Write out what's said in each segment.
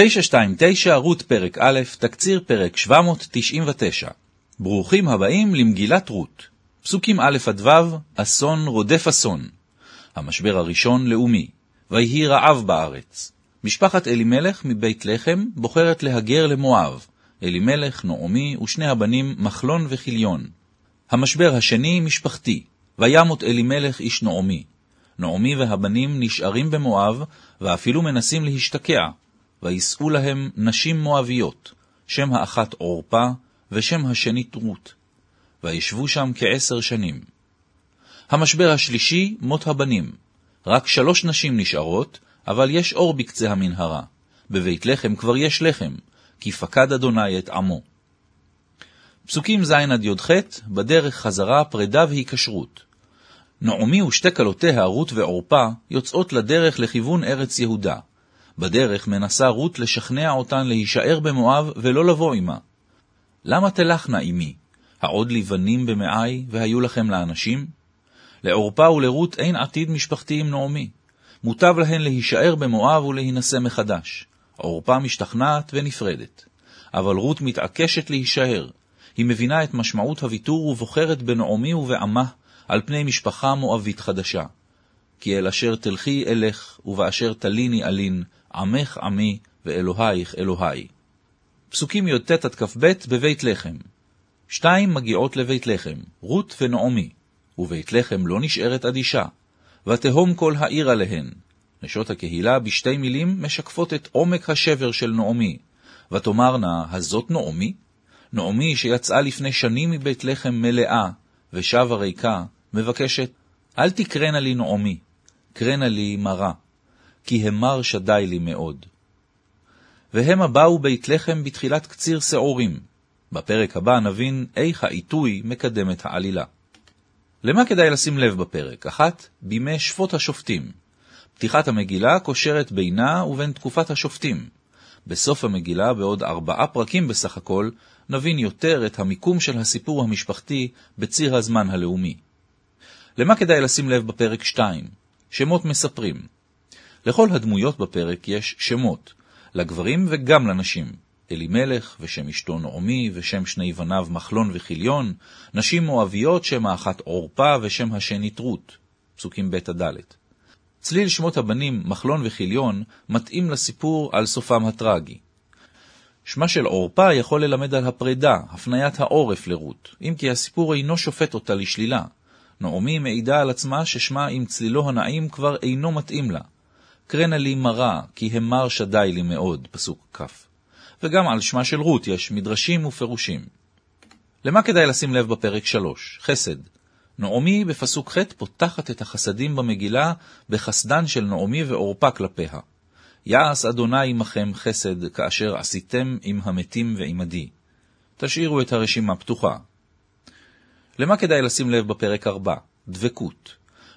929 רות פרק א', תקציר פרק 799. ברוכים הבאים למגילת רות. פסוקים א' עד ו', אסון רודף אסון. המשבר הראשון לאומי, ויהי רעב בארץ. משפחת אלימלך מבית לחם בוחרת להגר למואב. אלימלך, נעמי ושני הבנים מחלון וכיליון. המשבר השני משפחתי, וימות אלימלך איש נעמי. נעמי והבנים נשארים במואב, ואפילו מנסים להשתקע, וישאו להם נשים מואביות, שם האחת עורפה, ושם השנית רות. וישבו שם כעשר שנים. המשבר השלישי, מות הבנים. רק שלוש נשים נשארות, אבל יש אור בקצה המנהרה. בבית לחם כבר יש לחם, כי פקד אדוני את עמו. פסוקים ז' עד י"ח, בדרך חזרה פרידה והיקשרות. נעמי ושתי כלותיה, רות ועורפה, יוצאות לדרך לכיוון ארץ יהודה. בדרך מנסה רות לשכנע אותן להישאר במואב ולא לבוא עמה. למה תלכנה עמי? העוד לי בנים במעי, והיו לכם לאנשים? לעורפה ולרות אין עתיד משפחתי עם נעמי. מוטב להן להישאר במואב ולהינשא מחדש. עורפה משתכנעת ונפרדת. אבל רות מתעקשת להישאר. היא מבינה את משמעות הוויתור ובוחרת בנעמי ובעמה על פני משפחה מואבית חדשה. כי אל אשר תלכי אלך, ובאשר תליני אלין, עמך עמי, ואלוהיך אלוהי. פסוקים י"ט עד כ"ב בבית לחם. שתיים מגיעות לבית לחם, רות ונעמי, ובית לחם לא נשארת אדישה, ותהום כל העיר עליהן. נשות הקהילה בשתי מילים משקפות את עומק השבר של נעמי, ותאמרנה, הזאת נעמי? נעמי שיצאה לפני שנים מבית לחם מלאה, ושבה ריקה, מבקשת, אל תקרנה לי נעמי, קרנה לי מרה. כי המר שדי לי מאוד. והמה באו בית לחם בתחילת קציר שעורים. בפרק הבא נבין איך העיתוי מקדם את העלילה. למה כדאי לשים לב בפרק? אחת, בימי שפוט השופטים. פתיחת המגילה קושרת בינה ובין תקופת השופטים. בסוף המגילה, בעוד ארבעה פרקים בסך הכל, נבין יותר את המיקום של הסיפור המשפחתי בציר הזמן הלאומי. למה כדאי לשים לב בפרק 2? שמות מספרים. לכל הדמויות בפרק יש שמות, לגברים וגם לנשים. אלימלך, ושם אשתו נעמי, ושם שני בניו מחלון וכיליון, נשים מואביות, שם האחת עורפה, ושם השנית רות. פסוקים ב' עד ד'. צליל שמות הבנים מחלון וכיליון מתאים לסיפור על סופם הטרגי. שמה של עורפה יכול ללמד על הפרידה, הפניית העורף לרות, אם כי הסיפור אינו שופט אותה לשלילה. נעמי מעידה על עצמה ששמה עם צלילו הנעים כבר אינו מתאים לה. קרנה לי מרה, כי המר שדי לי מאוד, פסוק כ'. וגם על שמה של רות יש מדרשים ופירושים. למה כדאי לשים לב בפרק 3? חסד. נעמי בפסוק ח' פותחת את החסדים במגילה בחסדן של נעמי ועורפה כלפיה. יעש אדוני עמכם חסד כאשר עשיתם עם המתים ועמדי. תשאירו את הרשימה פתוחה. למה כדאי לשים לב בפרק 4? דבקות.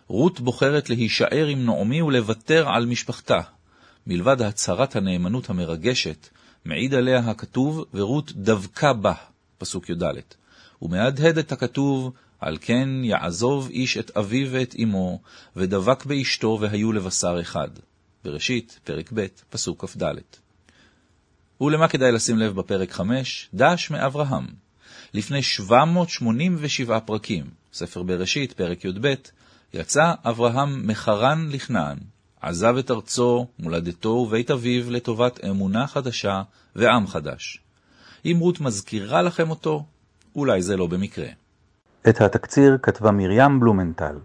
רות בוחרת להישאר עם נעמי ולוותר על משפחתה. מלבד הצהרת הנאמנות המרגשת, מעיד עליה הכתוב, ורות דבקה בה, פסוק י"ד. ומהדהד את הכתוב, על כן יעזוב איש את אביו ואת אמו, ודבק באשתו והיו לבשר אחד. בראשית, פרק ב', פסוק כ"ד. ולמה כדאי לשים לב בפרק 5? דש מאברהם. לפני 787 פרקים, ספר בראשית, פרק י"ב, יצא אברהם מחרן לכנען, עזב את ארצו, מולדתו ובית אביו לטובת אמונה חדשה ועם חדש. אם רות מזכירה לכם אותו, אולי זה לא במקרה. את התקציר כתבה מרים בלומנטל.